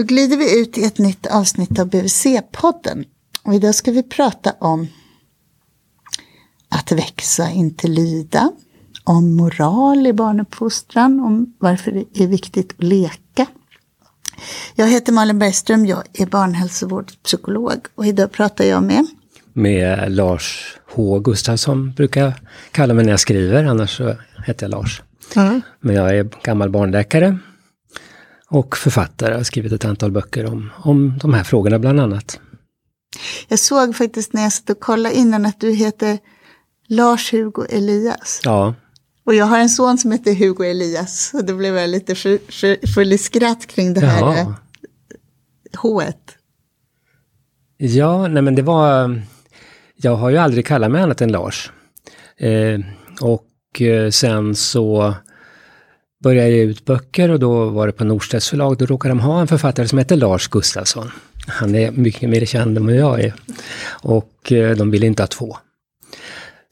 Då glider vi ut i ett nytt avsnitt av BVC-podden. Och idag ska vi prata om att växa, inte lyda. Om moral i barnuppfostran, om varför det är viktigt att leka. Jag heter Malin Bergström, jag är barnhälsovårdspsykolog och idag pratar jag med med Lars H Gustafsson brukar jag kalla mig när jag skriver, annars så heter jag Lars. Mm. Men jag är gammal barnläkare och författare. Jag har skrivit ett antal böcker om, om de här frågorna bland annat. Jag såg faktiskt när jag satt och kollade innan att du heter Lars-Hugo Elias. Ja. Och jag har en son som heter Hugo Elias. Och då blev jag lite full i skratt kring det här Jaha. H. Ja, nej men det var... Jag har ju aldrig kallat mig annat än Lars. Eh, och eh, sen så började jag ge ut böcker och då var det på Norstedts förlag. Då råkade de ha en författare som heter Lars Gustafsson. Han är mycket mer känd än vad jag är. Och eh, de ville inte ha två.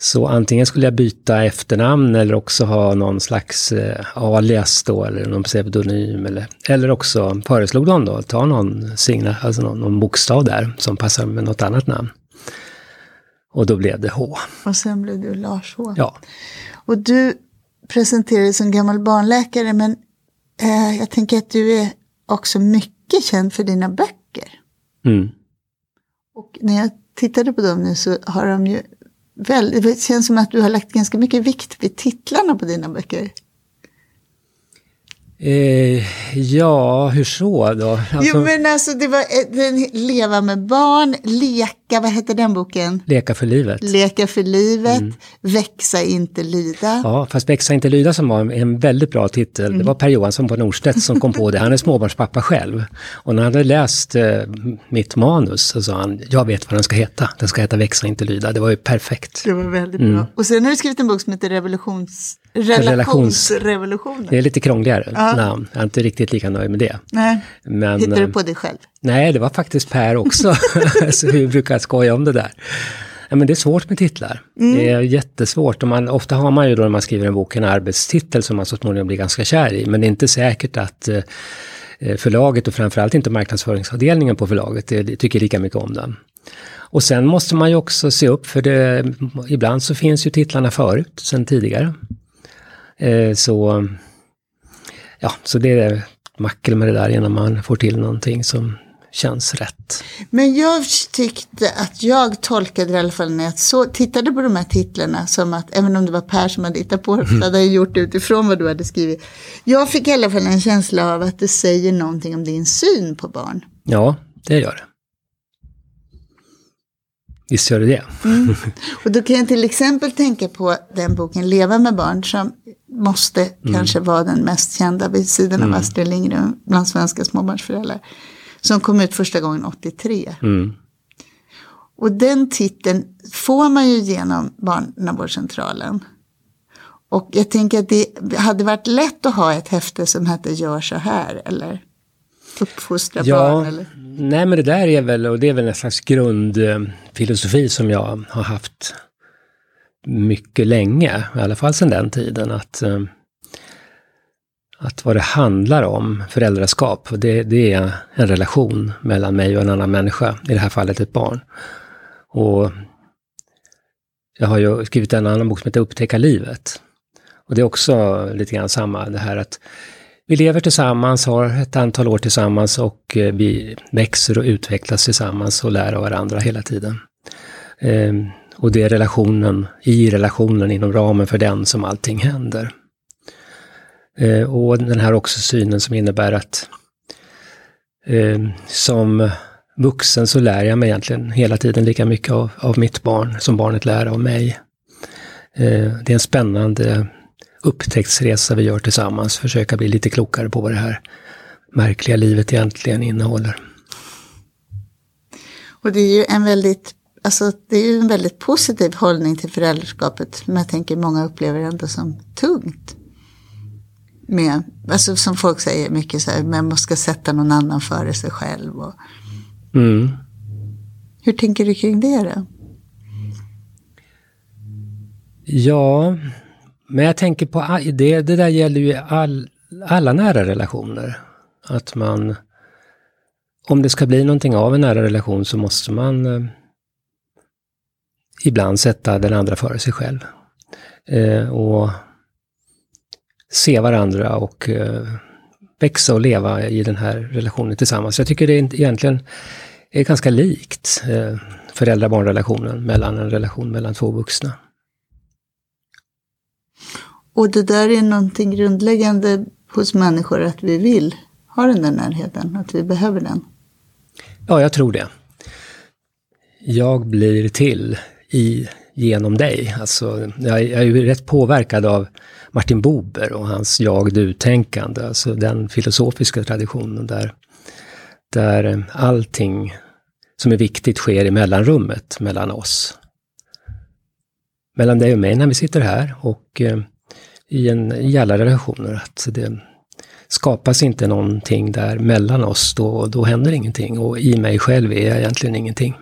Så antingen skulle jag byta efternamn eller också ha någon slags eh, alias då, eller någon pseudonym. Eller, eller också föreslog de då, ta någon, signa, alltså någon, någon bokstav där som passar med något annat namn. Och då blev det H. Och sen blev du Lars H. Ja. Och du presenterar dig som gammal barnläkare, men eh, jag tänker att du är också mycket känd för dina böcker. Mm. Och när jag tittade på dem nu så har de ju väldigt, det känns som att du har lagt ganska mycket vikt vid titlarna på dina böcker. Eh, ja, hur så då? Alltså, jo men alltså det var den, Leva med barn, Leka, vad hette den boken? Leka för livet. Leka för livet, mm. Växa inte lyda. Ja, fast Växa inte lyda som var en väldigt bra titel. Mm. Det var Per Johansson på Norstedt som kom på det. Han är småbarnspappa själv. Och när han hade läst eh, mitt manus så sa han, jag vet vad den ska heta. Den ska heta Växa inte lyda. Det var ju perfekt. Det var väldigt mm. bra. Och sen har du skrivit en bok som heter Revolutions Relationsrevolutionen. Det är lite krångligare ja. namn. Jag är inte riktigt lika nöjd med det. Nej. Men, Hittade du eh, på det själv? Nej, det var faktiskt Per också. så vi brukar skoja om det där. Ja, men det är svårt med titlar. Mm. Det är jättesvårt. Och man, ofta har man ju då när man skriver en bok en arbetstitel som man så småningom blir ganska kär i. Men det är inte säkert att eh, förlaget och framförallt inte marknadsföringsavdelningen på förlaget det, tycker lika mycket om den. Och sen måste man ju också se upp för det, ibland så finns ju titlarna förut, sen tidigare. Eh, så, ja, så det är mackel med det där innan man får till någonting som känns rätt. Men jag tyckte att jag tolkade det i alla fall när jag så, tittade på de här titlarna som att, även om det var Per som hade hittat på det, mm. hade jag gjort det utifrån vad du hade skrivit. Jag fick i alla fall en känsla av att det säger någonting om din syn på barn. Ja, det gör det. Visst gör det det. Mm. Och då kan jag till exempel tänka på den boken Leva med barn som måste mm. kanske vara den mest kända vid sidan av mm. Astrid Lindgren bland svenska småbarnsföräldrar. Som kom ut första gången 83. Mm. Och den titeln får man ju genom Barnavårdscentralen. Och jag tänker att det hade varit lätt att ha ett häfte som hette Gör så här eller Uppfostra ja, barn eller? Nej men det där är väl, och det är väl en slags filosofi som jag har haft mycket länge, i alla fall sedan den tiden, att, eh, att vad det handlar om, föräldraskap, det, det är en relation mellan mig och en annan människa, i det här fallet ett barn. Och jag har ju skrivit en annan bok som heter Upptäcka livet. Och det är också lite grann samma, det här att vi lever tillsammans, har ett antal år tillsammans och eh, vi växer och utvecklas tillsammans och lär av varandra hela tiden. Ehm, och det är relationen, i relationen, inom ramen för den som allting händer. Ehm, och den här också synen som innebär att ehm, som vuxen så lär jag mig egentligen hela tiden lika mycket av, av mitt barn som barnet lär av mig. Det är en spännande upptäcktsresa vi gör tillsammans, försöka bli lite klokare på vad det här märkliga livet egentligen innehåller. Och det är ju en väldigt, alltså det är ju en väldigt positiv hållning till föräldraskapet, men jag tänker många upplever det ändå som tungt. Med, alltså som folk säger mycket så här, man måste sätta någon annan före sig själv. Och... Mm. Hur tänker du kring det då? Ja, men jag tänker på, det, det där gäller ju all, alla nära relationer. Att man om det ska bli någonting av en nära relation så måste man eh, ibland sätta den andra före sig själv. Eh, och se varandra och eh, växa och leva i den här relationen tillsammans. Jag tycker det är egentligen är ganska likt eh, föräldrar-barn-relationen mellan en relation mellan två vuxna. Och det där är någonting grundläggande hos människor att vi vill ha den där närheten, att vi behöver den. Ja, jag tror det. Jag blir till i, genom dig. Alltså, jag, jag är ju rätt påverkad av Martin Buber och hans jag-du-tänkande, alltså den filosofiska traditionen där, där allting som är viktigt sker i mellanrummet mellan oss. Mellan dig och mig när vi sitter här och eh, i, en, i alla relationer. Att det skapas inte någonting där mellan oss, då, då händer ingenting. Och i mig själv är jag egentligen ingenting.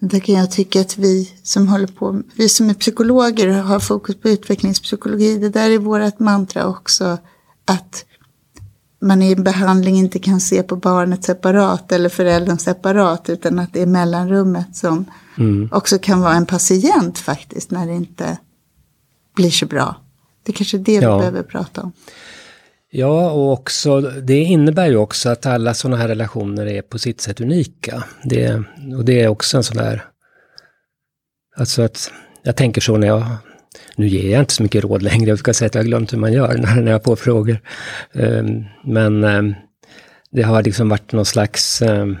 Där kan jag tycka att vi som håller på, vi som är psykologer har fokus på utvecklingspsykologi. Det där är vårt mantra också. Att man i en behandling inte kan se på barnet separat eller föräldern separat. Utan att det är mellanrummet som mm. också kan vara en patient faktiskt. När det inte blir så bra. Det är kanske är det ja. vi behöver prata om. Ja, och också, det innebär ju också att alla sådana här relationer är på sitt sätt unika. Det, och det är också en sån där... Alltså att jag tänker så när jag... Nu ger jag inte så mycket råd längre, jag ska säga att jag har glömt hur man gör när, när jag får frågor. Um, men um, det har liksom varit någon slags um,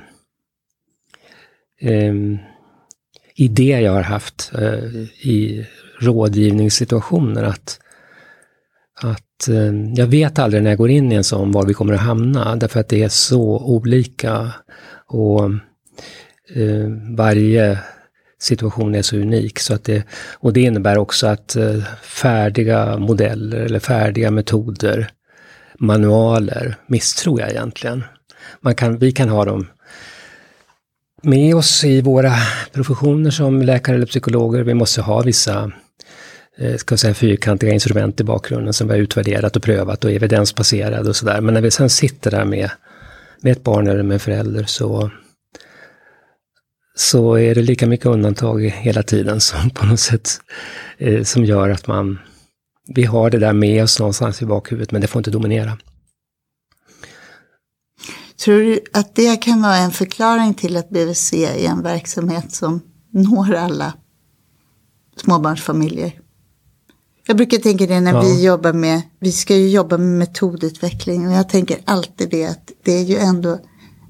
idé jag har haft uh, i rådgivningssituationer att att eh, jag vet aldrig när jag går in i en sån var vi kommer att hamna, därför att det är så olika. Och eh, varje situation är så unik. Så att det, och det innebär också att eh, färdiga modeller eller färdiga metoder, manualer, misstror jag egentligen. Man kan, vi kan ha dem med oss i våra professioner som läkare eller psykologer. Vi måste ha vissa Eh, ska säga, fyrkantiga instrument i bakgrunden som vi har utvärderat och prövat och evidensbaserade och sådär. Men när vi sen sitter där med, med ett barn eller med en förälder så, så är det lika mycket undantag hela tiden som på något sätt eh, som gör att man, vi har det där med oss någonstans i bakhuvudet men det får inte dominera. Tror du att det kan vara en förklaring till att BVC är en verksamhet som når alla småbarnsfamiljer? Jag brukar tänka det när ja. vi jobbar med, vi ska ju jobba med metodutveckling och jag tänker alltid det att det är ju ändå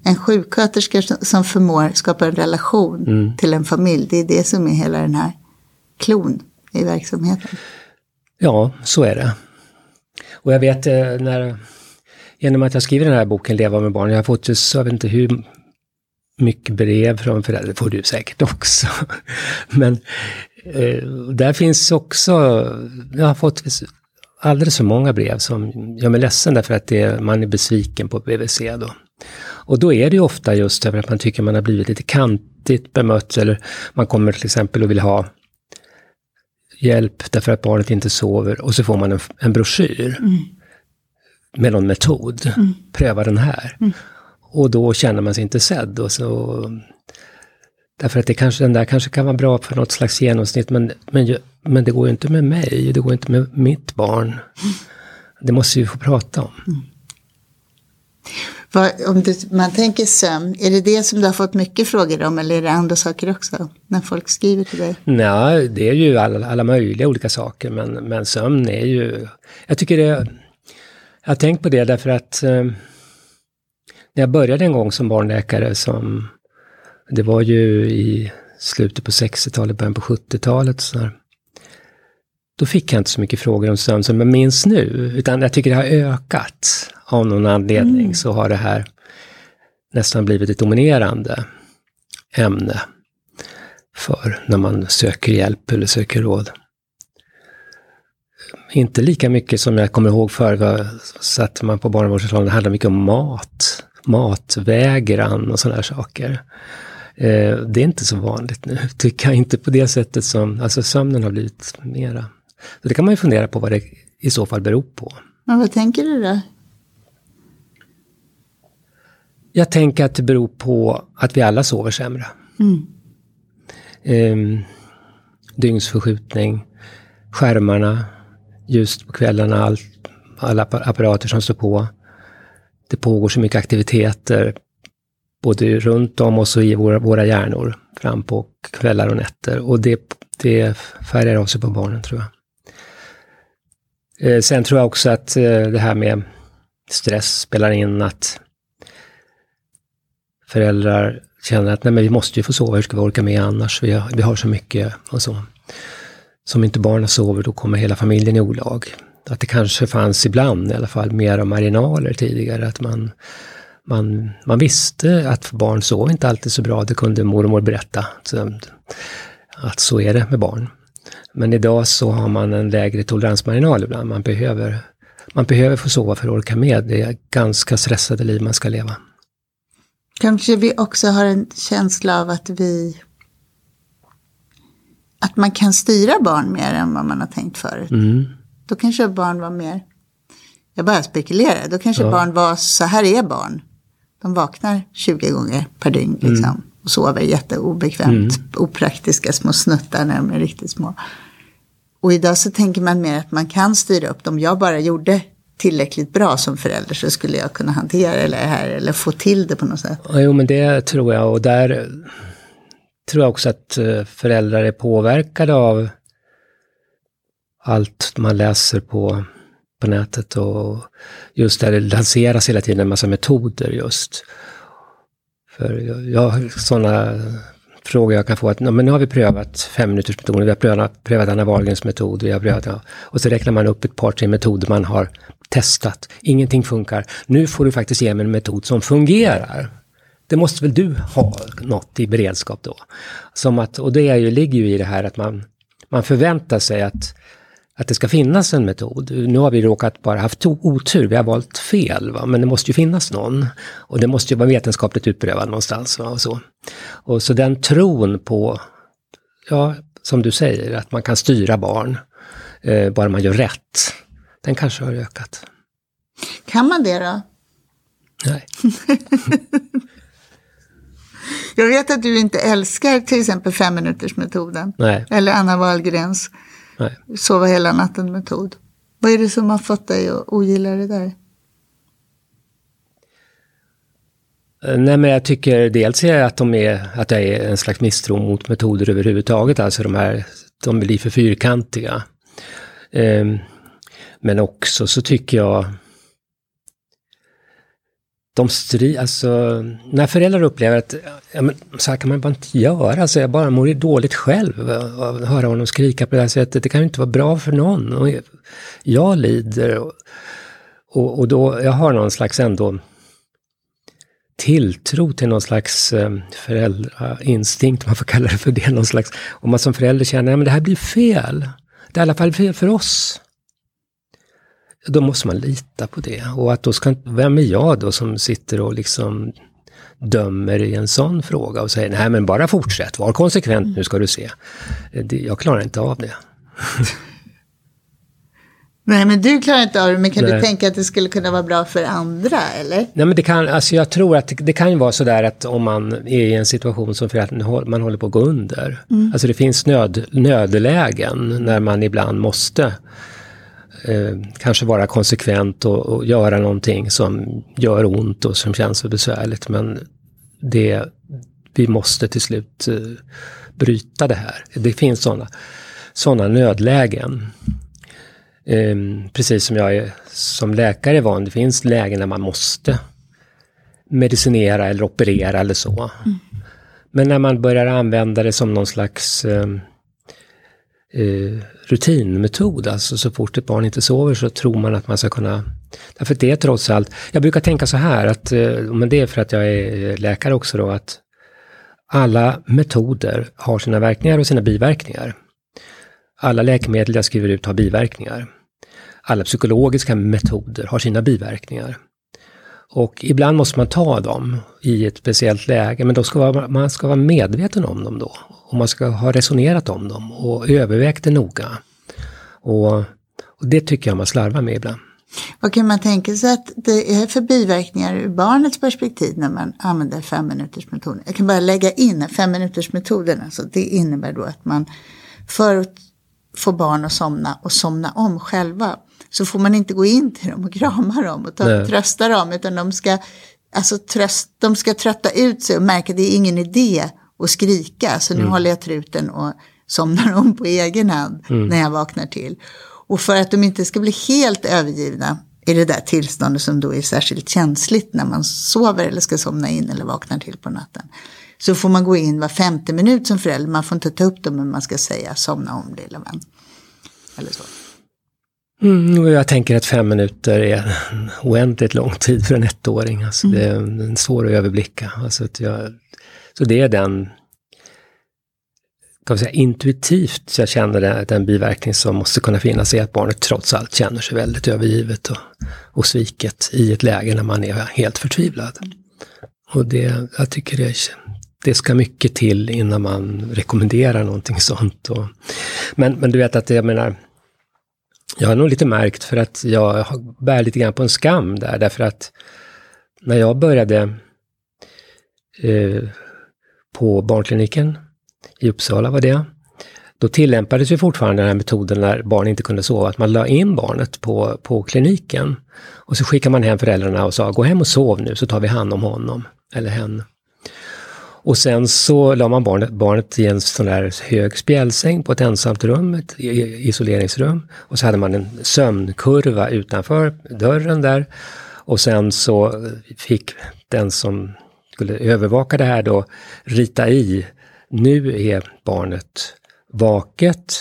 en sjuksköterska som förmår skapa en relation mm. till en familj. Det är det som är hela den här klon i verksamheten. Ja, så är det. Och jag vet eh, när, genom att jag skriver den här boken Leva med barn, jag har fått, jag vet inte hur mycket brev från föräldrar, får du säkert också. Men där finns också, jag har fått alldeles för många brev som gör mig ledsen därför att det, man är besviken på BVC då. Och då är det ju ofta just över att man tycker man har blivit lite kantigt bemött eller man kommer till exempel och vill ha hjälp därför att barnet inte sover och så får man en, en broschyr mm. med någon metod. Mm. Pröva den här. Mm. Och då känner man sig inte sedd och så Därför att det kanske, den där kanske kan vara bra för något slags genomsnitt, men, men, men det går ju inte med mig, det går inte med mitt barn. Det måste vi få prata om. Mm. Vad, om du, man tänker sömn, är det det som du har fått mycket frågor om eller är det andra saker också? När folk skriver till dig? Nej, det är ju alla, alla möjliga olika saker, men, men sömn är ju... Jag tycker det... Jag har tänkt på det därför att eh, när jag började en gång som barnläkare som det var ju i slutet på 60-talet, början på 70-talet. Då fick jag inte så mycket frågor om sömn som jag minns nu, utan jag tycker det har ökat. Av någon anledning mm. så har det här nästan blivit ett dominerande ämne för när man söker hjälp eller söker råd. Inte lika mycket som jag kommer ihåg förr, satt man på barnavårdscentralen, det handlade mycket om mat, matvägran och sådana saker. Eh, det är inte så vanligt nu, tycker jag inte på det sättet som, alltså sömnen har blivit mera. Så det kan man ju fundera på vad det i så fall beror på. Men vad tänker du då? Jag tänker att det beror på att vi alla sover sämre. Mm. Um, dygnsförskjutning, skärmarna, ljust på kvällarna, all, alla apparater som står på. Det pågår så mycket aktiviteter både runt om oss och i våra, våra hjärnor fram på kvällar och nätter. Och det, det färgar av sig på barnen tror jag. Eh, sen tror jag också att eh, det här med stress spelar in att föräldrar känner att nej men vi måste ju få sova, hur ska vi orka med annars? Vi har, vi har så mycket och så. Som inte barnen sover, då kommer hela familjen i olag. Att det kanske fanns ibland i alla fall mer marginaler tidigare, att man, man, man visste att barn sov inte alltid så bra, det kunde mormor berätta. Så, att så är det med barn. Men idag så har man en lägre toleransmarginal ibland. Man behöver, man behöver få sova för att orka med det ganska stressade liv man ska leva. Kanske vi också har en känsla av att vi att man kan styra barn mer än vad man har tänkt förut. Mm. Då kanske barn var mer, jag bara spekulerar, då kanske Ja. barn var, så här är barn. De vaknar 20 gånger per dygn liksom. Mm. Och sover jätteobekvämt, opraktiska små snuttar när de är riktigt små. Och idag så tänker man mer att man kan styra upp dem. Jag bara gjorde tillräckligt bra som förälder så skulle jag kunna hantera det här eller få till det på något sätt. Jo, men det tror jag. Och där tror jag också att eh, föräldrar är påverkade av allt man läser på, på nätet och just där det lanseras hela tiden en massa metoder just. För jag, jag har sådana frågor jag kan få att men nu har vi prövat fem minuters metoden, vi har prövat, prövat Anna Wahlgrens metod, vi har prövat, ja. och så räknar man upp ett par, tre metoder man har testat. Ingenting funkar. Nu får du faktiskt ge mig en metod som fungerar. Det måste väl du ha något i beredskap då? Som att, och det är ju, ligger ju i det här att man, man förväntar sig att, att det ska finnas en metod. Nu har vi råkat bara haft otur, vi har valt fel, va? men det måste ju finnas någon. Och det måste ju vara vetenskapligt utprövad någonstans. Va? Och, så. och så den tron på, ja, som du säger, att man kan styra barn, eh, bara man gör rätt, den kanske har ökat. Kan man det då? Nej. Jag vet att du inte älskar till exempel femminutersmetoden. Nej. Eller Anna Wahlgrens Nej. sova hela natten-metod. Vad är det som har fått dig att ogilla det där? Eh, Nej, men jag tycker dels är att, de är, att det är en slags misstro mot metoder överhuvudtaget, alltså de här, de blir för fyrkantiga. Ehm, men också så tycker jag, de stry, alltså, när föräldrar upplever att ja, men, så här kan man bara inte göra, alltså, jag bara mår dåligt själv av att höra honom skrika på det här sättet, det kan ju inte vara bra för någon. Och jag lider. Och, och, och då, jag har någon slags ändå tilltro till någon slags eh, föräldrainstinkt, om man får kalla det för det, någon slags, om man som förälder känner att det här blir fel, det är i alla fall fel för oss. Då måste man lita på det. Och att då ska, vem är jag då som sitter och liksom dömer i en sån fråga och säger nej men bara fortsätt, var konsekvent nu ska du se. Det, jag klarar inte av det. Nej, men du klarar inte av det, men kan du Nej. tänka att det skulle kunna vara bra för andra, eller? Nej men det kan, alltså jag tror att det, det kan ju vara sådär att om man är i en situation som för att man håller på att gå under. Alltså det finns nöd, nödlägen när man ibland måste eh, kanske vara konsekvent och, och göra någonting som gör ont och som känns så besvärligt. Men det, vi måste till slut eh, bryta det här. Det finns sådana såna nödlägen. Ehm, precis som jag är som läkare är van, det finns lägen när man måste medicinera eller operera eller så. Men när man börjar använda det som någon slags ehm, eh, rutinmetod, alltså så fort ett barn inte sover så tror man att man ska kunna... Därför det är trots allt, jag brukar tänka så här, att, eh, men det är för att jag är eh, läkare också då, att alla metoder har sina verkningar och sina biverkningar. Alla läkemedel jag skriver ut har biverkningar. Alla psykologiska metoder har sina biverkningar. Och ibland måste man ta dem i ett speciellt läge, men då ska man, man ska vara medveten om dem då. Och man ska ha resonerat om dem och övervägt det noga. Och, och det tycker jag man slarvar med ibland. Vad kan man tänka sig att det är för biverkningar ur barnets perspektiv när man använder femminutersmetoden? Jag kan bara lägga in femminutersmetoden, alltså det innebär då att man förut få barn att somna och somna om själva så får man inte gå in till dem och krama dem och ta, trösta dem utan de ska, alltså tröst, de ska trötta ut sig och märka att det är ingen idé att skrika så nu mm. håller jag truten och somnar om på egen hand mm. när jag vaknar till. Och för att de inte ska bli helt övergivna i det där tillståndet som då är särskilt känsligt när man sover eller ska somna in eller vaknar till på natten. Så får man gå in var femte minut som förälder. Man får inte ta upp dem men man ska säga somna om lilla vän. Eller så. Mm, jag tänker att fem minuter är en oändligt lång tid för en ettåring. Alltså mm. Det är svår att överblicka. Alltså att jag, så det är den kan säga, intuitivt så jag känner det, den biverkning som måste kunna finnas i att barnet trots allt känner sig väldigt övergivet och, och sviket i ett läge när man är helt förtvivlad. Och det, jag tycker det, det ska mycket till innan man rekommenderar någonting sånt. Och, men, men du vet att jag menar, jag har nog lite märkt för att jag bär lite grann på en skam där, därför att när jag började eh, på barnkliniken i Uppsala var det. Då tillämpades ju fortfarande den här metoden när barn inte kunde sova, att man la in barnet på, på kliniken. Och så skickar man hem föräldrarna och sa, gå hem och sov nu så tar vi hand om honom eller henne. Och sen så la man barnet, barnet i en sån där hög spjälsäng på ett ensamt rum, ett isoleringsrum. Och så hade man en sömnkurva utanför dörren där. Och sen så fick den som skulle övervaka det här då rita i nu är barnet vaket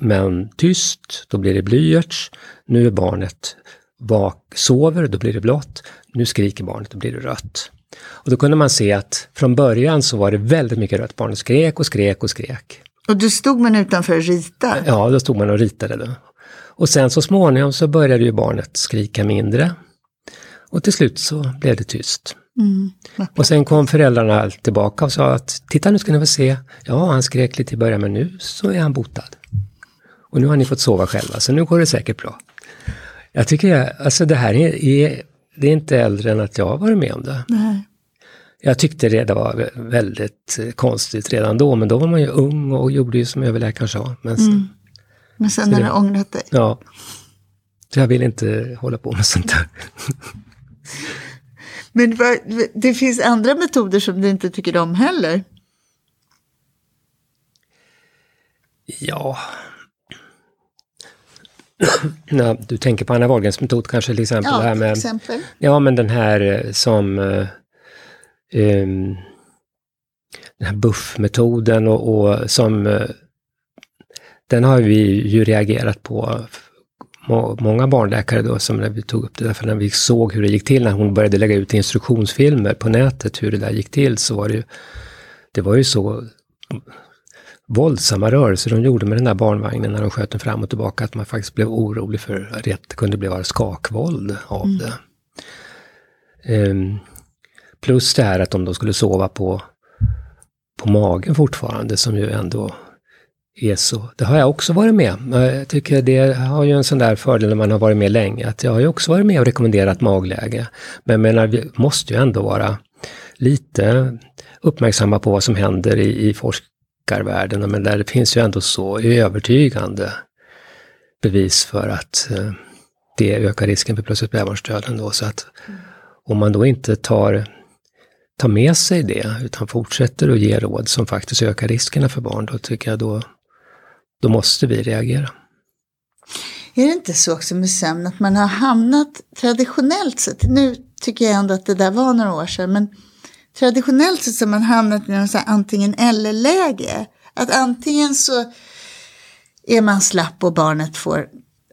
men tyst, då blir det blyerts. Nu är barnet vak, sover, då blir det blått. Nu skriker barnet, då blir det rött. Och då kunde man se att från början så var det väldigt mycket rött. Barnet skrek och skrek och skrek. Och då stod man utanför och ritade? Ja, då stod man och ritade. Då. Och sen så småningom så började ju barnet skrika mindre. Och till slut så blev det tyst. Mm, och sen kom föräldrarna tillbaka och sa att titta nu ska ni få se. Ja, han skrek lite i början men nu så är han botad. Och nu har ni fått sova själva så nu går det säkert bra. Jag tycker, alltså det här är, är, det är inte äldre än att jag har varit med om det. Nej. Jag tyckte det var väldigt konstigt redan då, men då var man ju ung och gjorde ju som överläkaren sa. Men mm. men sen har du ångrat dig? Ja. Så jag vill inte hålla på med sånt där. Men det finns andra metoder som du inte tycker om heller? Ja. ja du tänker på Anna Wahlgrens metod kanske till exempel? Ja, det här med, exempel. Ja, men den här eh, som um, den här buffmetoden och, och som uh, den har vi ju reagerat på många barnläkare då som när vi tog upp det, därför när vi såg hur det gick till när hon började lägga ut instruktionsfilmer på nätet, hur det där gick till, så var det ju, det var ju så våldsamma rörelser de gjorde med den där barnvagnen när de sköt den fram och tillbaka, att man faktiskt blev orolig för att det kunde bli skakvåld av mm. det. Um, plus det här att de då skulle sova på, på magen fortfarande, som ju ändå är så. Det har jag också varit med. Jag tycker det har ju en sån där fördel när man har varit med länge, att jag har ju också varit med och rekommenderat magläge. Men jag menar, vi måste ju ändå vara lite uppmärksamma på vad som händer i, i forskarvärlden, men där det finns ju ändå så övertygande bevis för att eh, det ökar risken för plötsligt spädbarnsdöden ändå. så att om man då inte tar tar med sig det, utan fortsätter att ge råd som faktiskt ökar riskerna för barn, då tycker jag då då måste vi reagera. Är det inte så också med sömn att man har hamnat traditionellt sett, nu tycker jag ändå att det där var några år sedan, men traditionellt sett så har man hamnat i någon så antingen eller-läge. Att antingen så är man slapp och barnet får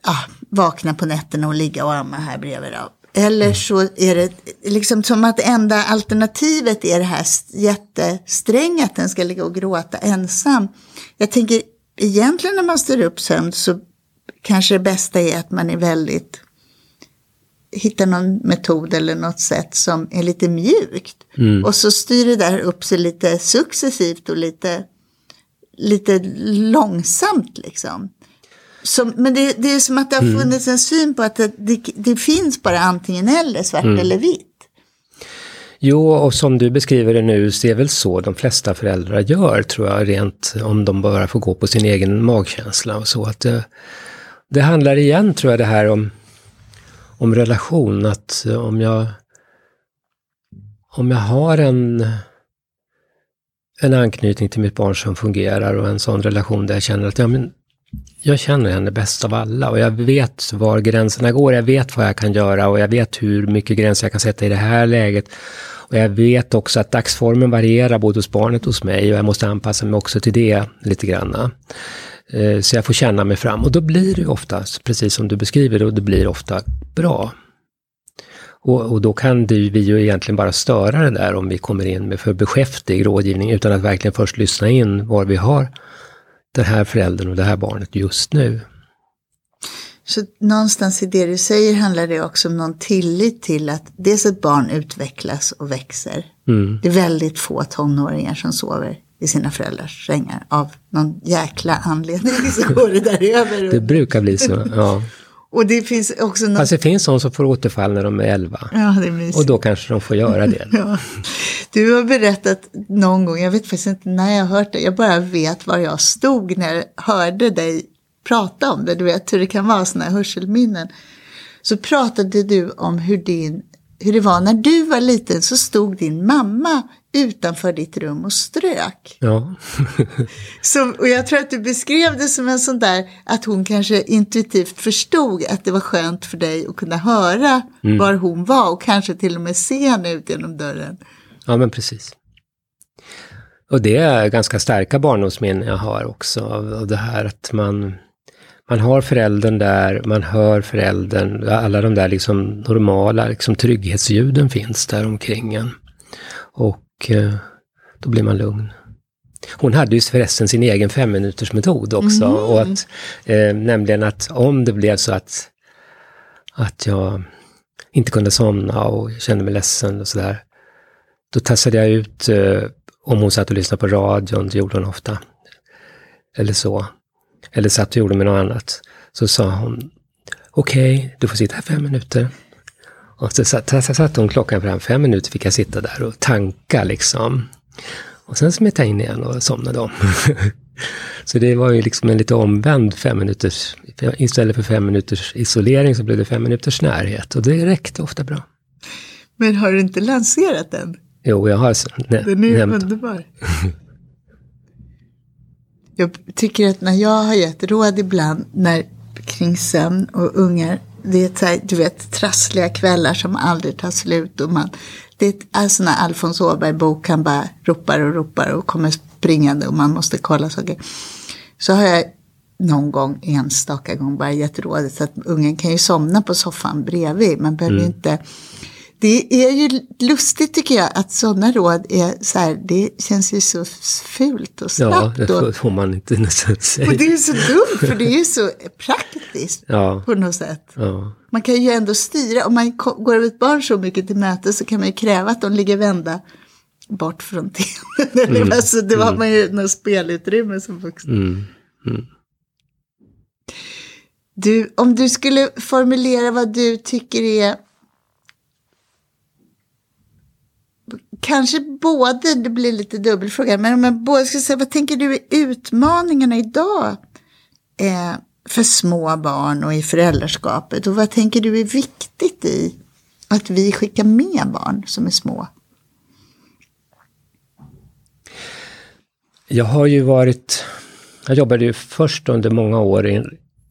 ah, vakna på nätterna och ligga och amma här bredvid. Då. Eller mm. så är det liksom som att enda alternativet är det här jättesträng att den ska ligga och gråta ensam. Jag tänker egentligen när man styr upp sömn så kanske det bästa är att man är väldigt hittar någon metod eller något sätt som är lite mjukt. Mm. Och så styr det där upp sig lite successivt och lite, lite långsamt liksom. Som, men det, det är som att det har Mm. funnits en syn på att det, det, det finns bara antingen eller, svart Mm. eller vitt. Jo, och som du beskriver det nu, så är det väl så de flesta föräldrar gör, tror jag, rent om de bara får gå på sin egen magkänsla och så. Att det, det handlar igen, tror jag, det här om, om relation, att eh, om jag, om jag har en, en anknytning till mitt barn som fungerar och en sån relation där jag känner att ja, men, jag känner henne bäst av alla och jag vet var gränserna går, jag vet vad jag kan göra och jag vet hur mycket gränser jag kan sätta i det här läget. Och jag vet också att dagsformen varierar både hos barnet och hos mig och jag måste anpassa mig också till det lite grann. Eh, Så jag får känna mig fram och då blir det oftast, precis som du beskriver, och det blir ofta bra. Och, och då kan det, vi ju egentligen bara störa det där om vi kommer in med för beskäftig rådgivning utan att verkligen först lyssna in var vi har den här föräldern och det här barnet just nu. Så någonstans i det du säger handlar det också om någon tillit till att dels ett barn utvecklas och växer. Mm. Det är väldigt få tonåringar som sover i sina föräldrars sängar. Av någon jäkla anledning så går det där över. Det brukar bli så, ja. Och det finns också något... Fast det finns de som får återfall när de är 11. Ja, det är mysigt. Och då kanske de får göra det. Ja. Du har berättat någon gång, jag vet faktiskt inte när jag har hört det, jag bara vet var jag stod när jag hörde dig prata om det. Du vet hur det kan vara, sådana här hörselminnen. Så pratade du om hur, din, hur det var när du var liten så stod din mamma utanför ditt rum och strök. Ja. Som, och jag tror att du beskrev det som en sån där, att hon kanske intuitivt förstod att det var skönt för dig att kunna höra var hon var och kanske till och med se henne ut genom dörren. Ja, men precis. Och det är ganska starka barndomsminnen jag har också av av det här att man, man har föräldern där, man hör föräldern, alla de där liksom normala liksom trygghetsljuden finns där omkring en. Och eh, då blir man lugn. Hon hade ju förresten sin egen femminutersmetod också. Och att, eh, nämligen att om det blev så att, att jag inte kunde somna och kände mig ledsen och sådär, då tassade jag ut, eh, om hon satt och lyssnade på radion, det gjorde hon ofta, eller så, eller satt och gjorde med något annat, så sa hon, okej, du får sitta här fem minuter. Och så satt, så satt hon klockan fram, fem minuter fick jag sitta där och tanka liksom. Och sen smet jag in igen och somnade om. så det var ju liksom en lite omvänd fem minuters, istället för fem minuters isolering så blev det fem minuters närhet. Och det räckte ofta bra. Men har du inte lanserat den? Jo, jag har nä- Den är ju underbar. Jag tycker att när jag har gett råd ibland när, kring sömn och ungar, det är här, du vet trassliga kvällar som aldrig tar slut. Och man, det är alltså när Alfons Åberg-bok, han bara ropar och ropar och kommer springande och man måste kolla saker. Så har jag någon gång, enstaka gång, bara gett rådet så att ungen kan ju somna på soffan bredvid. Man behöver ju inte det är ju lustigt tycker jag att sådana råd är så här, det känns ju så fult och Ja, snabbt. det och, får, man inte nästan och säga. det är ju så dumt för det är ju så praktiskt Ja, på något sätt. ja, Man kan ju ändå styra, om man går ett barn så mycket till möte så kan man ju kräva att de ligger vända bort från tvn. Mm. alltså, då har man ju något spelutrymme som vuxen. mm. Du, om du skulle formulera vad du tycker är Kanske både, det blir lite dubbelfråga, men om jag både ska säga, vad tänker du är utmaningarna idag eh, för små barn och i föräldraskapet? Och vad tänker du är viktigt i att vi skickar med barn som är små? Jag har ju varit, jag jobbade ju först under många år, i,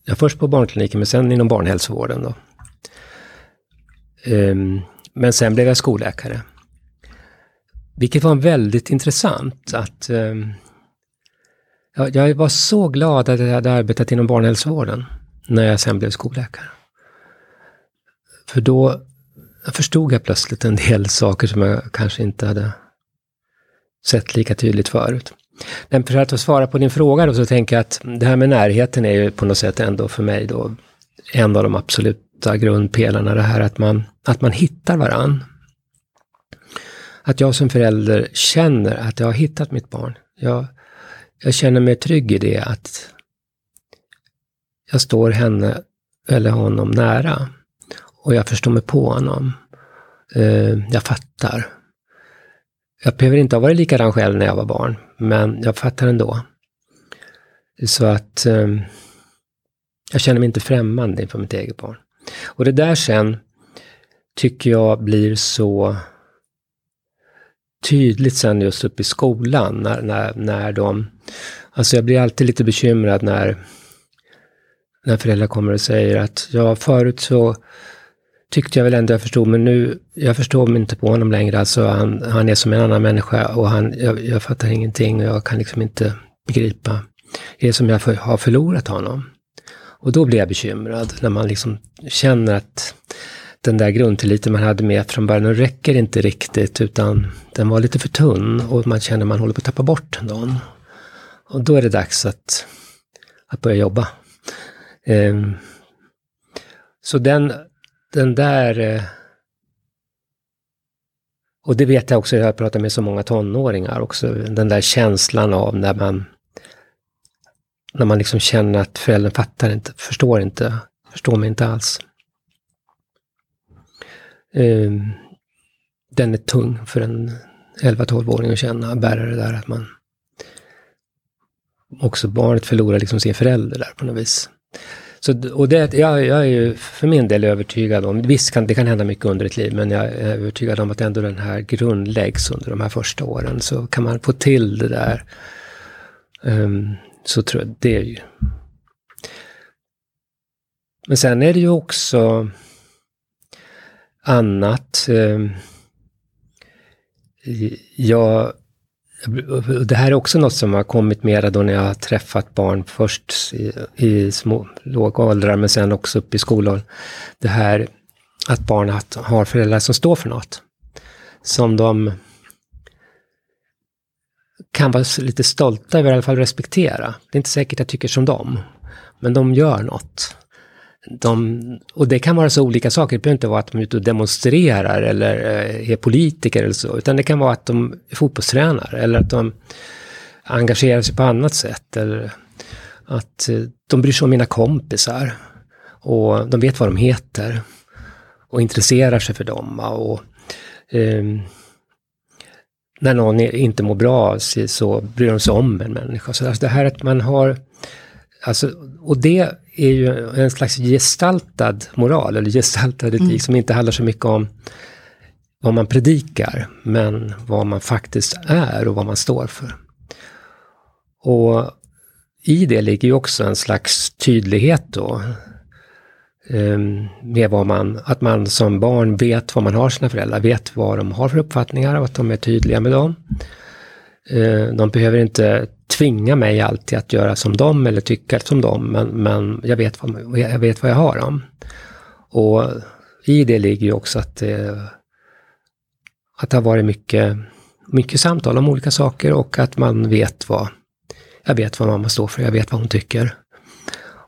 ja, först på barnkliniken men sen inom barnhälsovården då. Um, men sen blev jag skolläkare. Vilket var väldigt intressant att ehm, jag var så glad att jag hade arbetat inom barnhälsovården när jag sen blev skolläkare. För då förstod jag plötsligt en del saker som jag kanske inte hade sett lika tydligt förut. Men för att svara på din fråga då, så tänker jag att det här med närheten är ju på något sätt ändå för mig då en av de absoluta grundpelarna. Det här att man, att man hittar varann. Att jag som förälder känner att jag har hittat mitt barn. Jag, jag känner mig trygg i det att jag står henne eller honom nära. Och jag förstår mig på honom. Eh, jag fattar. Jag behöver inte ha varit likadan själv när jag var barn, men jag fattar ändå. Så att eh, jag känner mig inte främmande inför mitt eget barn. Och det där sen tycker jag blir så tydligt sen just uppe i skolan när, när, när de... Alltså jag blir alltid lite bekymrad när, när föräldrar kommer och säger att ja, förut så tyckte jag väl ändå jag förstod, men nu, jag förstår mig inte på honom längre. Alltså han, han är som en annan människa och han, jag, jag fattar ingenting och jag kan liksom inte begripa. Det är som jag för, har förlorat honom. Och då blir jag bekymrad när man liksom känner att den där grundtilliten man hade med från början, den räcker inte riktigt utan den var lite för tunn och man känner att man håller på att tappa bort någon. Och då är det dags att, att börja jobba. Um, så den, den där... Eh, och det vet jag också, jag har pratat med så många tonåringar också, den där känslan av när man när man liksom känner att föräldern fattar inte, förstår inte, förstår mig inte alls eh, den är tung för en 11-12-åring att känna, bära det där att man också barnet förlorar liksom sin förälder där på något vis. Så, och det, jag, jag är ju för min del övertygad om, visst kan det kan hända mycket under ett liv, men jag är övertygad om att ändå den här grundläggs under de här första åren. Så kan man få till det där, um, så tror jag det är ju... Men sen är det ju också annat. Ehm, jag det här är också något som har kommit mera då när jag har träffat barn först i, i små, låga åldrar men sen också upp i skolåldern. Det här att barn har föräldrar som står för något. Som de kan vara lite stolta över, i alla fall respektera. Det är inte säkert jag tycker som dem. Men de gör något de, och det kan vara så olika saker, det behöver inte vara att de är ute och demonstrerar eller eh, är politiker eller så, utan det kan vara att de är fotbollstränare eller att de engagerar sig på annat sätt. Eller att eh, de bryr sig om mina kompisar och de vet vad de heter och intresserar sig för dem. Och, eh, när någon inte mår bra så bryr de sig om en människa. Så alltså det här att man har, alltså, och det är ju en slags gestaltad moral, eller gestaltad etik, mm. som inte handlar så mycket om vad man predikar, men vad man faktiskt är och vad man står för. Och i det ligger ju också en slags tydlighet då, ehm, med vad man, att man som barn vet vad man har sina föräldrar, vet vad de har för uppfattningar och att de är tydliga med dem. Eh, de behöver inte tvinga mig alltid att göra som dem eller tycka som dem, men, men jag, vet vad, jag vet vad jag har dem. Och i det ligger ju också att, det, att det har varit mycket, mycket samtal om olika saker och att man vet vad, jag vet vad mamma står för, jag vet vad hon tycker.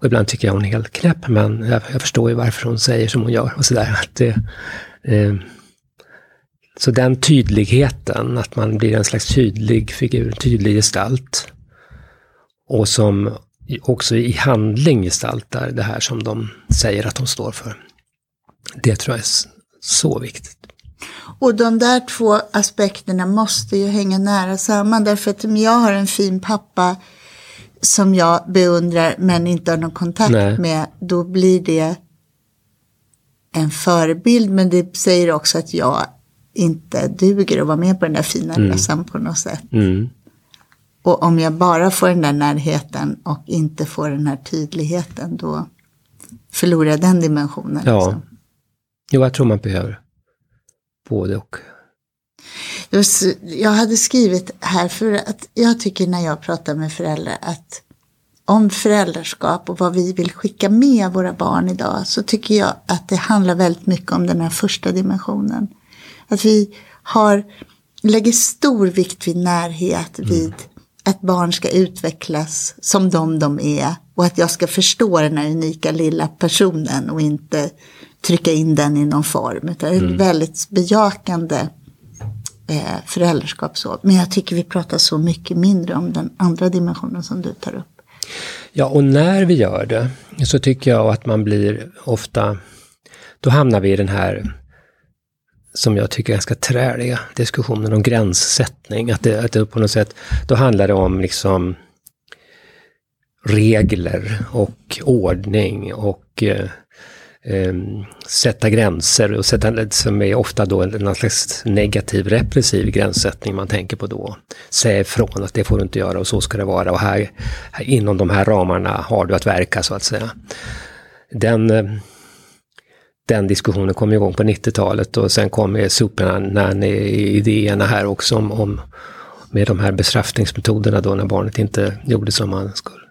Och ibland tycker jag hon är helt knäpp, men jag, jag förstår ju varför hon säger som hon gör och sådär. eh, så den tydligheten, att man blir en slags tydlig figur, tydlig gestalt. Och som också i handling gestaltar det här som de säger att de står för. Det tror jag är så viktigt. Och de där två aspekterna måste ju hänga nära samman. Därför att om jag har en fin pappa som jag beundrar men inte har någon kontakt Nej. med, då blir det en förebild. Men det säger också att jag inte duger att vara med på den där fina mm. resan på något sätt. Mm. Och om jag bara får den där närheten och inte får den här tydligheten då förlorar jag den dimensionen. Ja, liksom. jo jag tror man behöver både och. Jag hade skrivit här för att jag tycker när jag pratar med föräldrar att om föräldraskap och vad vi vill skicka med våra barn idag så tycker jag att det handlar väldigt mycket om den här första dimensionen. Att vi har, lägger stor vikt vid närhet, mm. vid att barn ska utvecklas som de de är och att jag ska förstå den här unika lilla personen och inte trycka in den i någon form. Utan mm. ett väldigt bejakande eh, föräldraskap. Så. Men jag tycker vi pratar så mycket mindre om den andra dimensionen som du tar upp. Ja, och när vi gör det så tycker jag att man blir ofta, då hamnar vi i den här som jag tycker är ganska träliga diskussionen om gränssättning. Att det, att det på något sätt, då handlar det om liksom regler och ordning och eh, eh, sätta gränser och sätta, som är ofta då en slags negativ repressiv gränssättning man tänker på då. Säg ifrån att det får du inte göra och så ska det vara och här, här inom de här ramarna har du att verka så att säga. Den, eh, den diskussionen kom igång på 90-talet och sen kom Supernanny-idéerna här också om, om med de här bestraffningsmetoderna då när barnet inte gjorde som man skulle.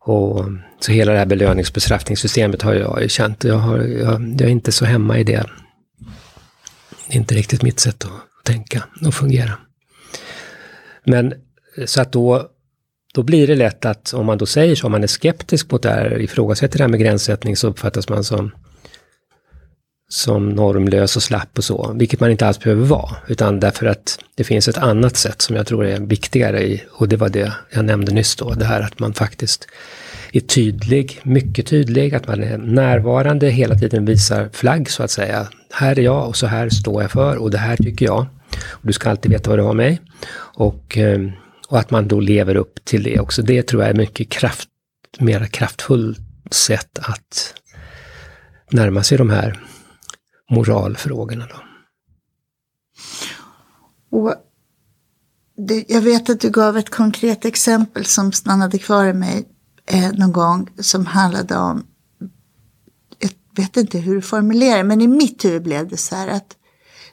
Och, så hela det här belöningsbestraffningssystemet har jag ju känt. Jag, har, jag, jag är inte så hemma i det. Det är inte riktigt mitt sätt att tänka och fungera. Men så att då, då blir det lätt att om man då säger så, om man är skeptisk mot det här, ifrågasätter det här med gränssättning så uppfattas man som som normlös och slapp och så, vilket man inte alls behöver vara, utan därför att det finns ett annat sätt som jag tror är viktigare i, och det var det jag nämnde nyss då, det här att man faktiskt är tydlig, mycket tydlig, att man är närvarande, hela tiden visar flagg så att säga. Här är jag och så här står jag för och det här tycker jag. Och du ska alltid veta vad du har mig. Och, eh, och att man då lever upp till det också. Det tror jag är mycket kraft, mera kraftfullt sätt att närma sig de här moralfrågorna. Då. Och det, jag vet att du gav ett konkret exempel som stannade kvar i mig eh, någon gång som handlade om, jag vet inte hur du formulerar men i mitt huvud blev det så här att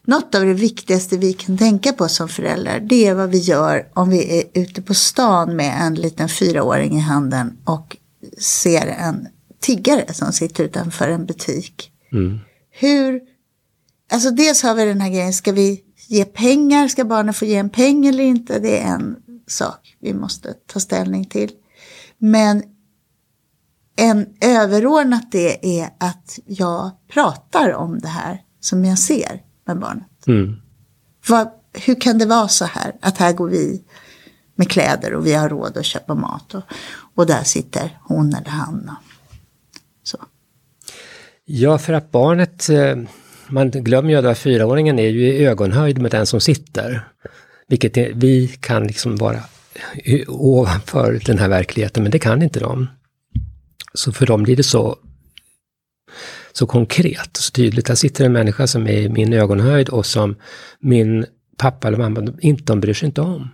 något av det viktigaste vi kan tänka på som föräldrar det är vad vi gör om vi är ute på stan med en liten fyraåring i handen och ser en tiggare som sitter utanför en butik. Mm. Hur, alltså dels har vi den här grejen, ska vi ge pengar, ska barnen få ge en peng eller inte? Det är en sak vi måste ta ställning till. Men en överordnat det är att jag pratar om det här som jag ser med barnet. Mm. Vad, hur kan det vara så här? Att här går vi med kläder och vi har råd att köpa mat. Och, och där sitter hon eller han. Så. Ja, för att barnet, eh, man glömmer ju att fyraåringen är ju i ögonhöjd med den som sitter. Vilket är, vi kan liksom vara ovanför den här verkligheten, men det kan inte de. Så för dem blir det så, så konkret och så tydligt. Här sitter en människa som är i min ögonhöjd och som min pappa eller mamma inte de bryr sig inte om.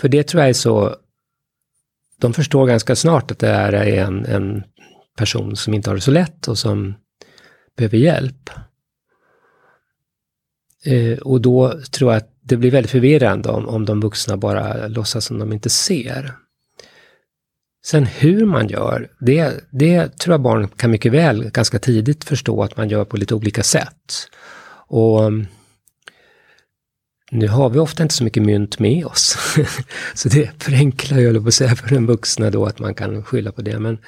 För det tror jag är så, de förstår ganska snart att det här är en, en person som inte har det så lätt och som behöver hjälp. Eh, och då tror jag att det blir väldigt förvirrande om, om de vuxna bara låtsas som de inte ser. Sen hur man gör, det, det tror jag barn kan mycket väl ganska tidigt förstå att man gör på lite olika sätt. Och nu har vi ofta inte så mycket mynt med oss. så det förenklar jag på att säga för den vuxna då att man kan skylla på det. Men,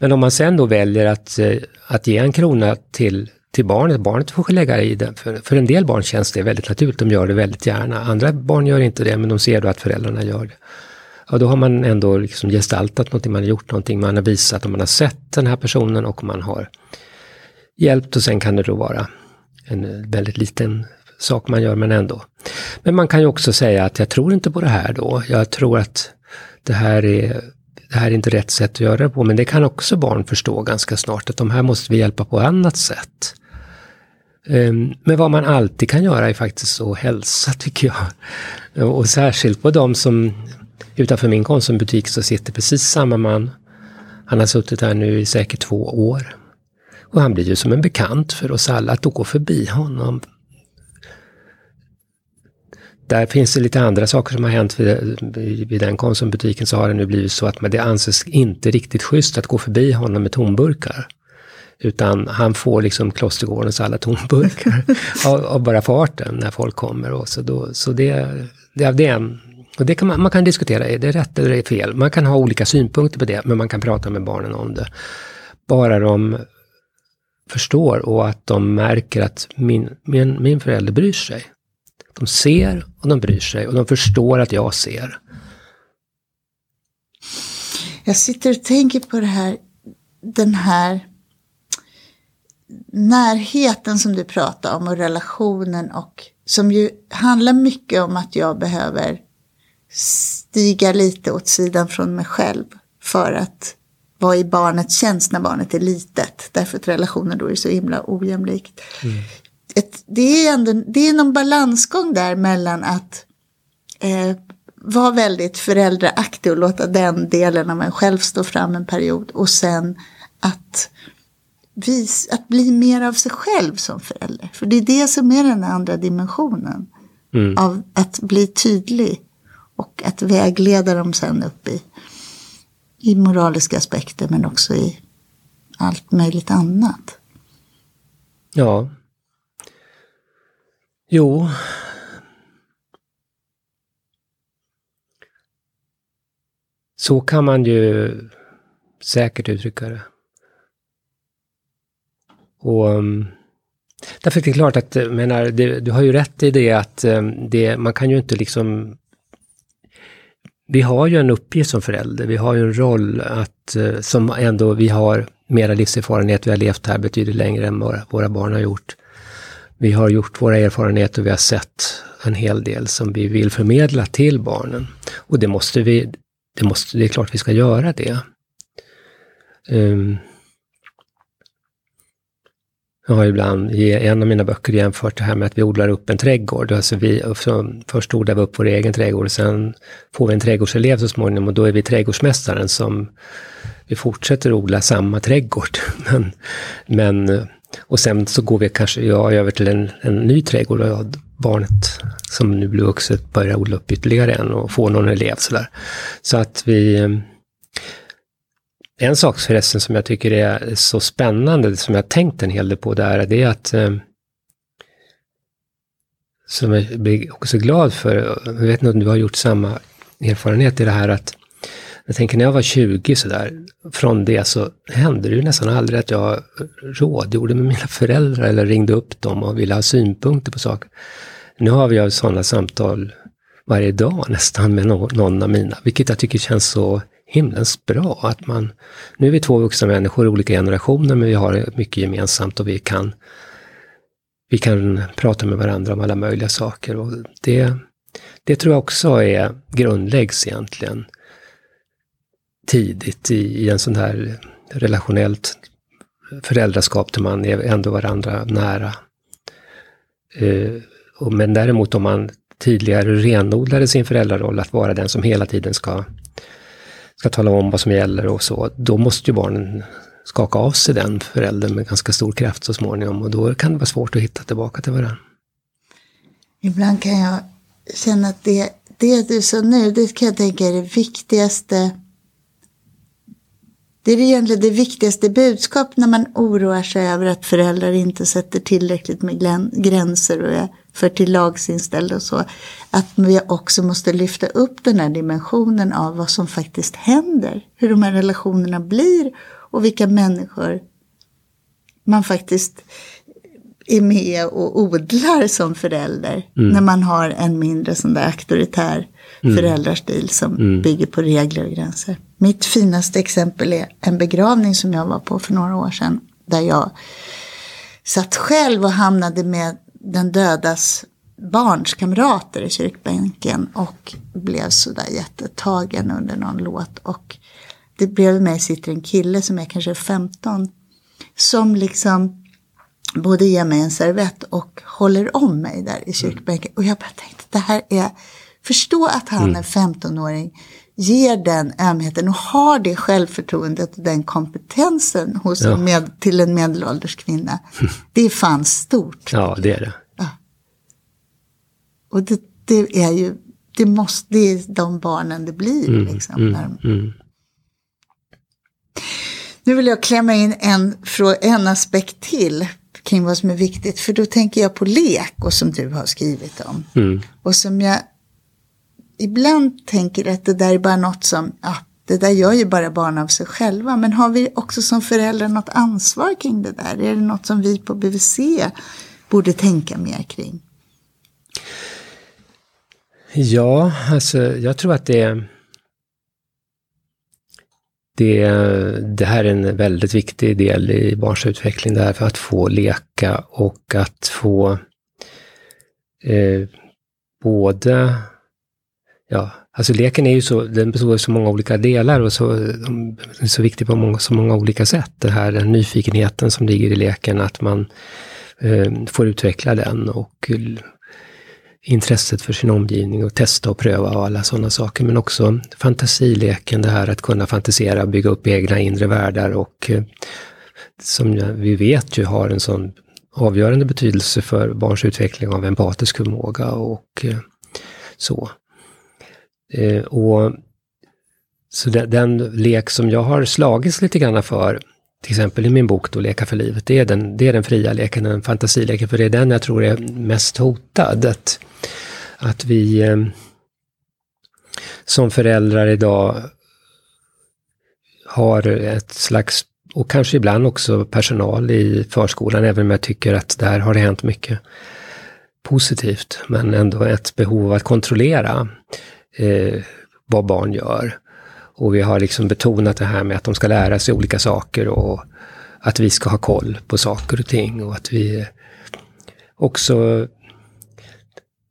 men om man sen då väljer att, eh, att ge en krona till till barnet. Barnet får lägga i den, För, för en del barn känns det väldigt naturligt, de gör det väldigt gärna. Andra barn gör inte det, men de ser då att föräldrarna gör det. Ja, då har man ändå liksom gestaltat någonting, man har gjort någonting, man har visat och man har sett den här personen och man har hjälpt och sen kan det då vara en eh, väldigt liten sak man gör, men ändå. Men man kan ju också säga att jag tror inte på det här då. Jag tror att det här är det här är inte rätt sätt att göra det på, men det kan också barn förstå ganska snart, att de här måste vi hjälpa på annat sätt. Ehm, men vad man alltid kan göra är faktiskt att hälsa, tycker jag. Och särskilt på de som, utanför min Konsumbutik så sitter precis samma man. Han har suttit här nu i säkert två år. Och han blir ju som en bekant för oss alla, att då gå förbi honom. Där finns det lite andra saker som har hänt vid, vid den Konsumbutiken så har det nu blivit så att det anses inte riktigt schysst att gå förbi honom med tomburkar. Utan han får liksom Klostergårdens alla tomburkar av, av, bara farten när folk kommer. Och så då, så det, det, det är en, och det kan man, man kan diskutera, är det rätt eller är det fel? Man kan ha olika synpunkter på det, men man kan prata med barnen om det. Bara de förstår och att de märker att min, min, min förälder bryr sig. De ser och de bryr sig och de förstår att jag ser. Jag sitter och tänker på det här, den här närheten som du pratar om och relationen och som ju handlar mycket om att jag behöver stiga lite åt sidan från mig själv för att vara i barnets tjänst när barnet är litet. Därför att relationen då är så himla ojämlikt. Mm. Ett, det, är ändå, det är någon balansgång där mellan att eh, vara väldigt föräldraaktig och låta den delen av en själv stå fram en period och sen att, vis, att bli mer av sig själv som förälder. För det är det som är den andra dimensionen mm. av att bli tydlig och att vägleda dem sen upp i, i moraliska aspekter men också i allt möjligt annat. Ja. Jo, Så kan man ju säkert uttrycka det. Och um, därför är det klart att, eh, menar, det, du har ju rätt i det att um, det, man kan ju inte liksom vi har ju en uppgift som förälder, vi har ju en roll att, uh, som ändå vi har mera livserfarenhet, vi har levt här betydligt längre än våra, våra barn har gjort. Vi har gjort våra erfarenheter och vi har sett en hel del som vi vill förmedla till barnen. Och det måste vi, det, måste, det är klart vi ska göra det. Um, jag har ibland i en av mina böcker jämfört det här med att vi odlar upp en trädgård. Alltså vi, först odlar vi upp vår egen trädgård och sen får vi en trädgårdselev så småningom och då är vi trädgårdsmästaren som vi fortsätter odla samma trädgård. Men, men, och sen så går vi kanske ja, över till en, en ny trädgård och barnet som nu blir vuxet börjar odla upp ytterligare en och får någon elev sådär. Så att vi... Eh, en sak förresten som jag tycker är så spännande, som jag tänkt en hel del på där, det är att eh, som jag blir också glad för, jag vet inte om du har gjort samma erfarenhet i det här att jag tänker när jag var 20 sådär, från det så hände det ju nästan aldrig att jag rådgjorde med mina föräldrar eller ringde upp dem och ville ha synpunkter på saker. Nu har vi sådana samtal varje dag nästan med någon av mina, vilket jag tycker känns så himlens bra. Att man, nu är vi två vuxna människor i olika generationer, men vi har mycket gemensamt och vi kan, vi kan prata med varandra om alla möjliga saker. Och det, det tror jag också är grundläggs egentligen tidigt i, i en sån här relationellt föräldraskap där man är ändå varandra nära. Eh, och, men däremot om man tidigare renodlade sin föräldraroll att vara den som hela tiden ska, ska tala om vad som gäller och så, då måste ju barnen skaka av sig den föräldern med ganska stor kraft så småningom och då kan det vara svårt att hitta tillbaka till varandra. Ibland kan jag känna att det, det du sa nu, det kan jag tänka är det viktigaste det är egentligen det viktigaste budskap när man oroar sig över att föräldrar inte sätter tillräckligt med gränser och är för till lagsinställda och så. Att vi också måste lyfta upp den här dimensionen av vad som faktiskt händer. Hur de här relationerna blir och vilka människor man faktiskt är med och odlar som förälder. Mm. När man har en mindre sån där auktoritär mm. föräldrarstil som mm. bygger på regler och gränser. Mitt finaste exempel är en begravning som jag var på för några år sedan. Där jag satt själv och hamnade med den dödas barns kamrater i kyrkbänken och blev sådär jättetagen under någon låt. Och det bredvid mig sitter en kille som är kanske 15 som liksom både ger mig en servett och håller om mig där i kyrkbänken. Och jag bara tänkte, det här är, förstå att han mm. är 15-åring, ger den ömheten och har det självförtroendet och den kompetensen hos ja. en med, till en medelålders kvinna. Det är fan stort. Ja, det är det. Ja. Och det, det, är ju, det, måste, det är de barnen det blir. Mm, liksom, mm, de... mm. Nu vill jag klämma in en, en aspekt till kring vad som är viktigt. För då tänker jag på lek och som du har skrivit om. Mm. Och som jag ibland tänker att det där är bara något som, ja, det där gör ju bara barn av sig själva. Men har vi också som föräldrar något ansvar kring det där? Är det något som vi på BVC borde tänka mer kring? Ja, alltså jag tror att det är det, det här är en väldigt viktig del i barns utveckling, det här för att få leka och att få eh, både Ja, alltså leken är ju så, den består av så många olika delar och så, den är så viktig på många, så många olika sätt. Det här den nyfikenheten som ligger i leken, att man eh, får utveckla den och eh, intresset för sin omgivning och testa och pröva och alla sådana saker. Men också fantasileken, det här att kunna fantisera, bygga upp egna inre världar och eh, som vi vet ju har en sån avgörande betydelse för barns utveckling av empatisk förmåga och eh, så. Eh, och så den, den, lek som jag har slagits lite grann för, till exempel i min bok då, Leka för livet, det är den, det är den fria leken, den fantasileken, för det är den jag tror är mest hotad. Att, att vi eh, som föräldrar idag har ett slags, och kanske ibland också personal i förskolan, även om jag tycker att där har det hänt mycket positivt, men ändå ett behov av att kontrollera eh, vad barn gör. Och vi har liksom betonat det här med att de ska lära sig olika saker och att vi ska ha koll på saker och ting och att vi eh, också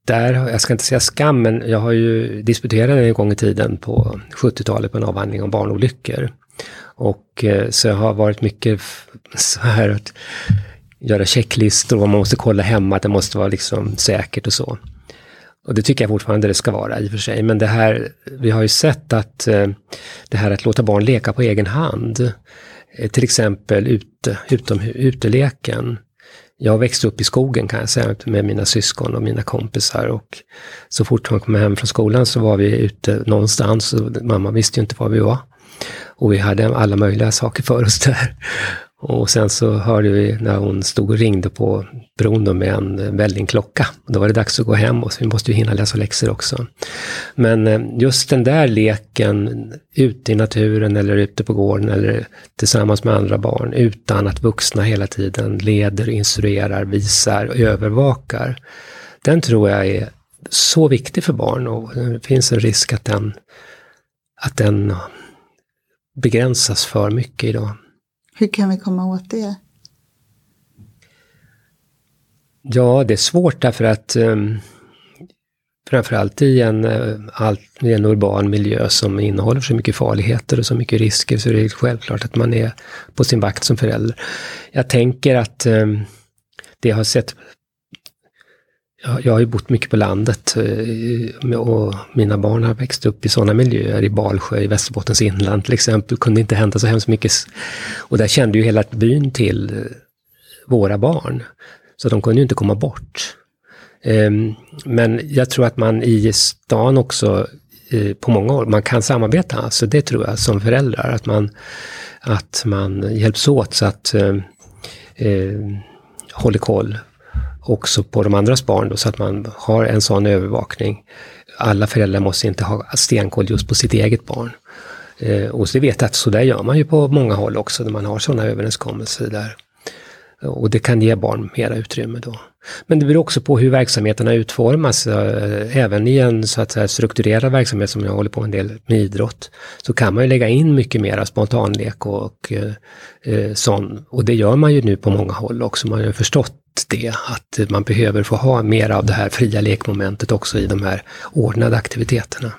där, jag ska inte säga skam, men jag har ju disputerat en gång i tiden på 70-talet på en avhandling om barnolyckor. Och eh, så jag har varit mycket så här att göra checklistor, vad man måste kolla hemma, att det måste vara liksom säkert och så. Och det tycker jag fortfarande det ska vara i och för sig. Men det här, vi har ju sett att eh, det här att låta barn leka på egen hand, eh, till exempel ute, utom uteleken. Jag växte upp i skogen kan jag säga med mina syskon och mina kompisar och så fort man kom hem från skolan så var vi ute någonstans och mamma visste ju inte var vi var. Och vi hade alla möjliga saker för oss där. Och sen så hörde vi när hon stod och ringde på bron med en vällingklocka. Då var det dags att gå hem och så vi måste ju hinna läsa läxor också. Men eh, just den där leken ute i naturen eller ute på gården eller tillsammans med andra barn utan att vuxna hela tiden leder, instruerar, visar och övervakar. Den tror jag är så viktig för barn och det finns en risk att den, att den begränsas för mycket idag. Hur kan vi komma åt det? Ja, det är svårt därför att um, framförallt i en, uh, all, i en urban miljö som innehåller så mycket farligheter och så mycket risker så är det självklart att man är på sin vakt som förälder. Jag tänker att um, det har sett jag har ju bott mycket på landet eh, och mina barn har växt upp i sådana miljöer, i Balsjö i Västerbottens inland till exempel. Det kunde inte hända så hemskt mycket. Och där kände ju hela byn till eh, våra barn. Så de kunde ju inte komma bort. Ehm, men jag tror att man i stan också eh, på många håll, man kan samarbeta, alltså det tror jag som föräldrar, att man, att man hjälps åt så att eh, håller koll också på de andras barn då, så att man har en sån övervakning. Alla föräldrar måste inte ha stenkoll just på sitt eget barn. Eh, och så vet jag att så där gör man ju på många håll också, när man har sådana överenskommelser där. Och det kan ge barn mera utrymme då. Men det beror också på hur verksamheterna utformas. Eh, även i en så att säga, strukturerad verksamhet som jag håller på en del med idrott, så kan man ju lägga in mycket mera spontanlek och, och eh, eh, sån. Och det gör man ju nu på många håll också. Man har ju förstått det, att man behöver få ha mer av det här fria lekmomentet också i de här ordnade aktiviteterna.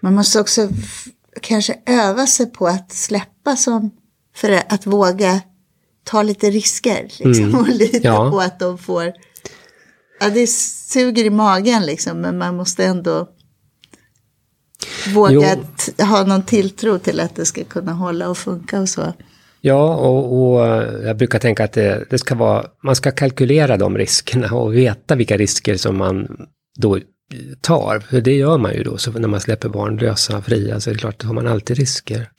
Man måste också kanske öva sig på att släppa som, för att våga ta lite risker liksom, mm. och lita ja. på att de får... Ja, det suger i magen liksom, men man måste ändå våga ha någon tilltro till att det ska kunna hålla och funka och så. Ja, och, och, jag brukar tänka att det, det, ska vara, man ska kalkylera de riskerna och veta vilka risker som man då tar. För det gör man ju då, så när man släpper barn lösa, fria, så är det klart, att har man alltid risker.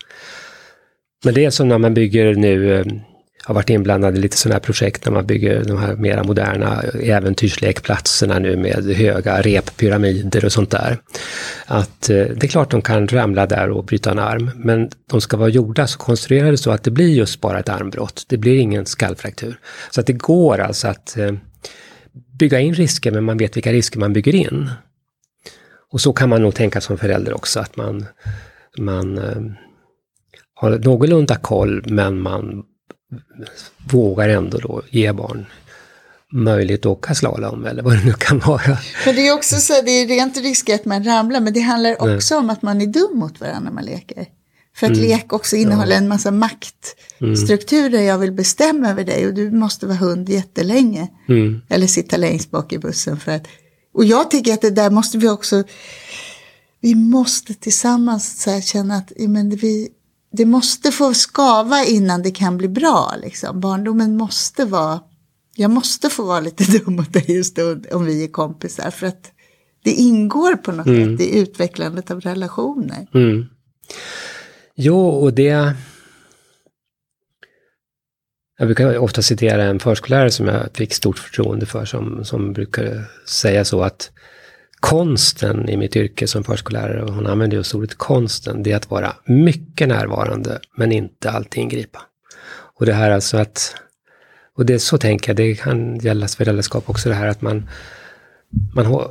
Men det är som när man bygger nu eh, har varit inblandad i lite sådana här projekt när man bygger de här mera moderna äventyrslekplatserna nu med höga reppyramider och sånt där. Att eh, det är klart de kan ramla där och bryta en arm, men de ska vara gjorda så konstruerade så att det blir just bara ett armbrott. Det blir ingen skallfraktur. Så att det går alltså att eh, bygga in risker, men man vet vilka risker man bygger in. Och så kan man nog tänka som förälder också, att man man eh, har någorlunda koll men man vågar ändå då ge barn möjlighet att åka slalom eller vad det nu kan vara. Men det är också så, det är rent risk att man ramlar, men det handlar också Nej. om att man är dum mot varandra när man leker. För att mm. lek också innehåller ja. en massa maktstrukturer. Mm. Jag vill bestämma över dig och du måste vara hund jättelänge. Mm. Eller sitta längst bak i bussen. För att, och jag tycker att det där måste vi också, vi måste tillsammans så känna att men vi, det måste få skava innan det kan bli bra. Liksom. Barndomen måste vara, jag måste få vara lite dum mot dig just då, om vi är kompisar. För att det ingår på något mm. sätt i utvecklandet av relationer. Mm. Jo, och det... Jag brukar ofta citera en förskollärare som jag fick stort förtroende för som, som brukar säga så att konsten i mitt yrke som förskollärare, och hon använder just ordet konsten, det är att vara mycket närvarande men inte alltid ingripa. Och det här alltså att, och det så tänker jag, det kan gälla föräldraskap också, det här att man, man,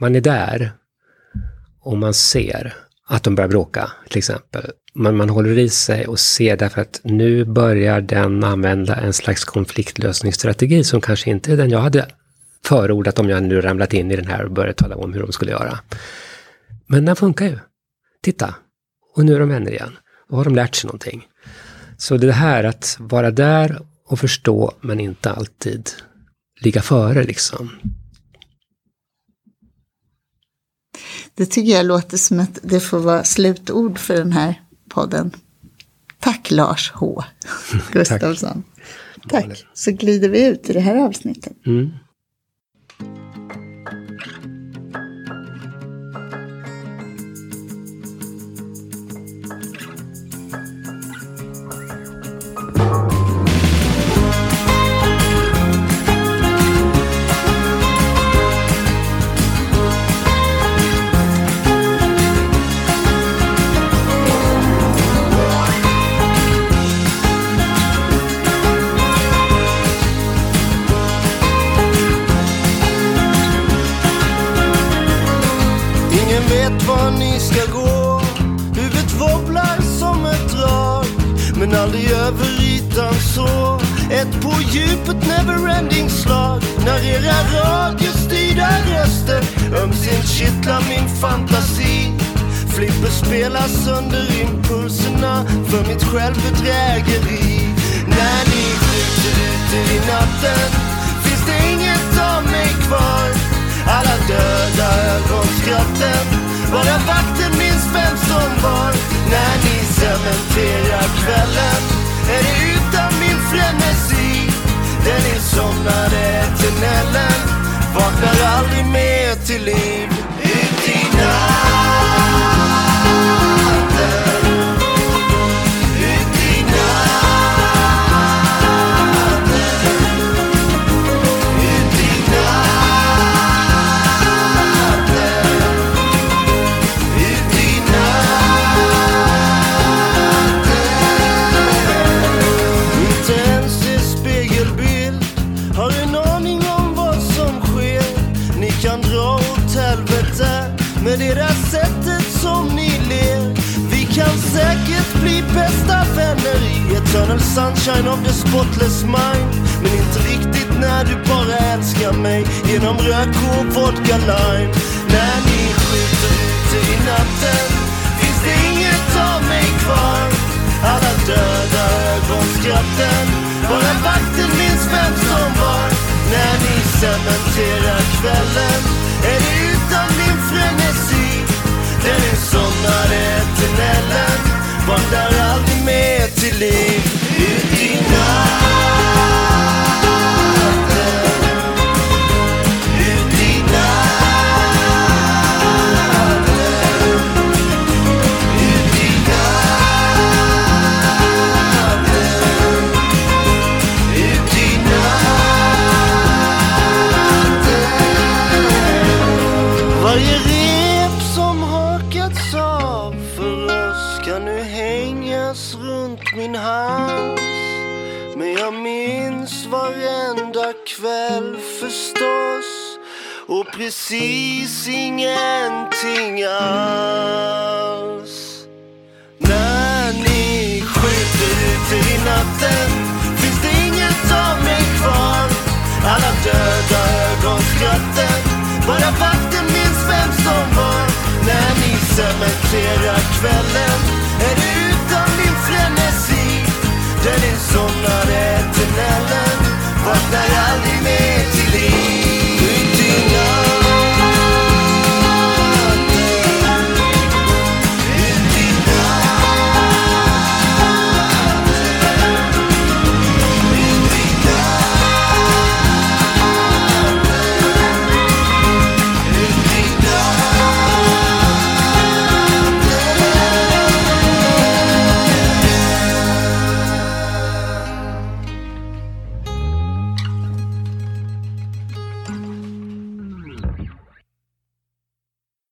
man är där och man ser att de börjar bråka, till exempel. Men man håller i sig och ser därför att nu börjar den använda en slags konfliktlösningsstrategi som kanske inte är den jag hade förordat om jag nu ramlat in i den här och börjat tala om hur de skulle göra. Men den funkar ju. Titta, och nu är de vänner igen. Då har de lärt sig någonting. Så det här att vara där och förstå, men inte alltid ligga före liksom. Det tycker jag låter som att det får vara slutord för den här podden. Tack Lars H. Gustafsson. Tack. Tack. Så glider vi ut i det här avsnittet. Mm. kittlar min fantasi. Flipper spelas under impulserna för mitt självbedrägeri. När ni skjuter ut er i natten finns det inget av mig kvar. Alla döda ögonskratten, bara vakten minns vem som var. När ni cementerar kvällen är det utan min frenesi. Den insomnade eternellen vaknar aldrig mer till liv. Bästa vänner i eternal sunshine of the spotless mind. Men inte riktigt när du bara älskar mig Genom rök och vodka lime. När ni skjuter ute i natten Finns det inget av mig kvar. Alla döda ögonskratten Bara vakten minns vem som var. När ni cementerar kvällen Är det utan min frenesi. Den insomnade eternellen. Vaknar aldrig mer till liv ut i natt.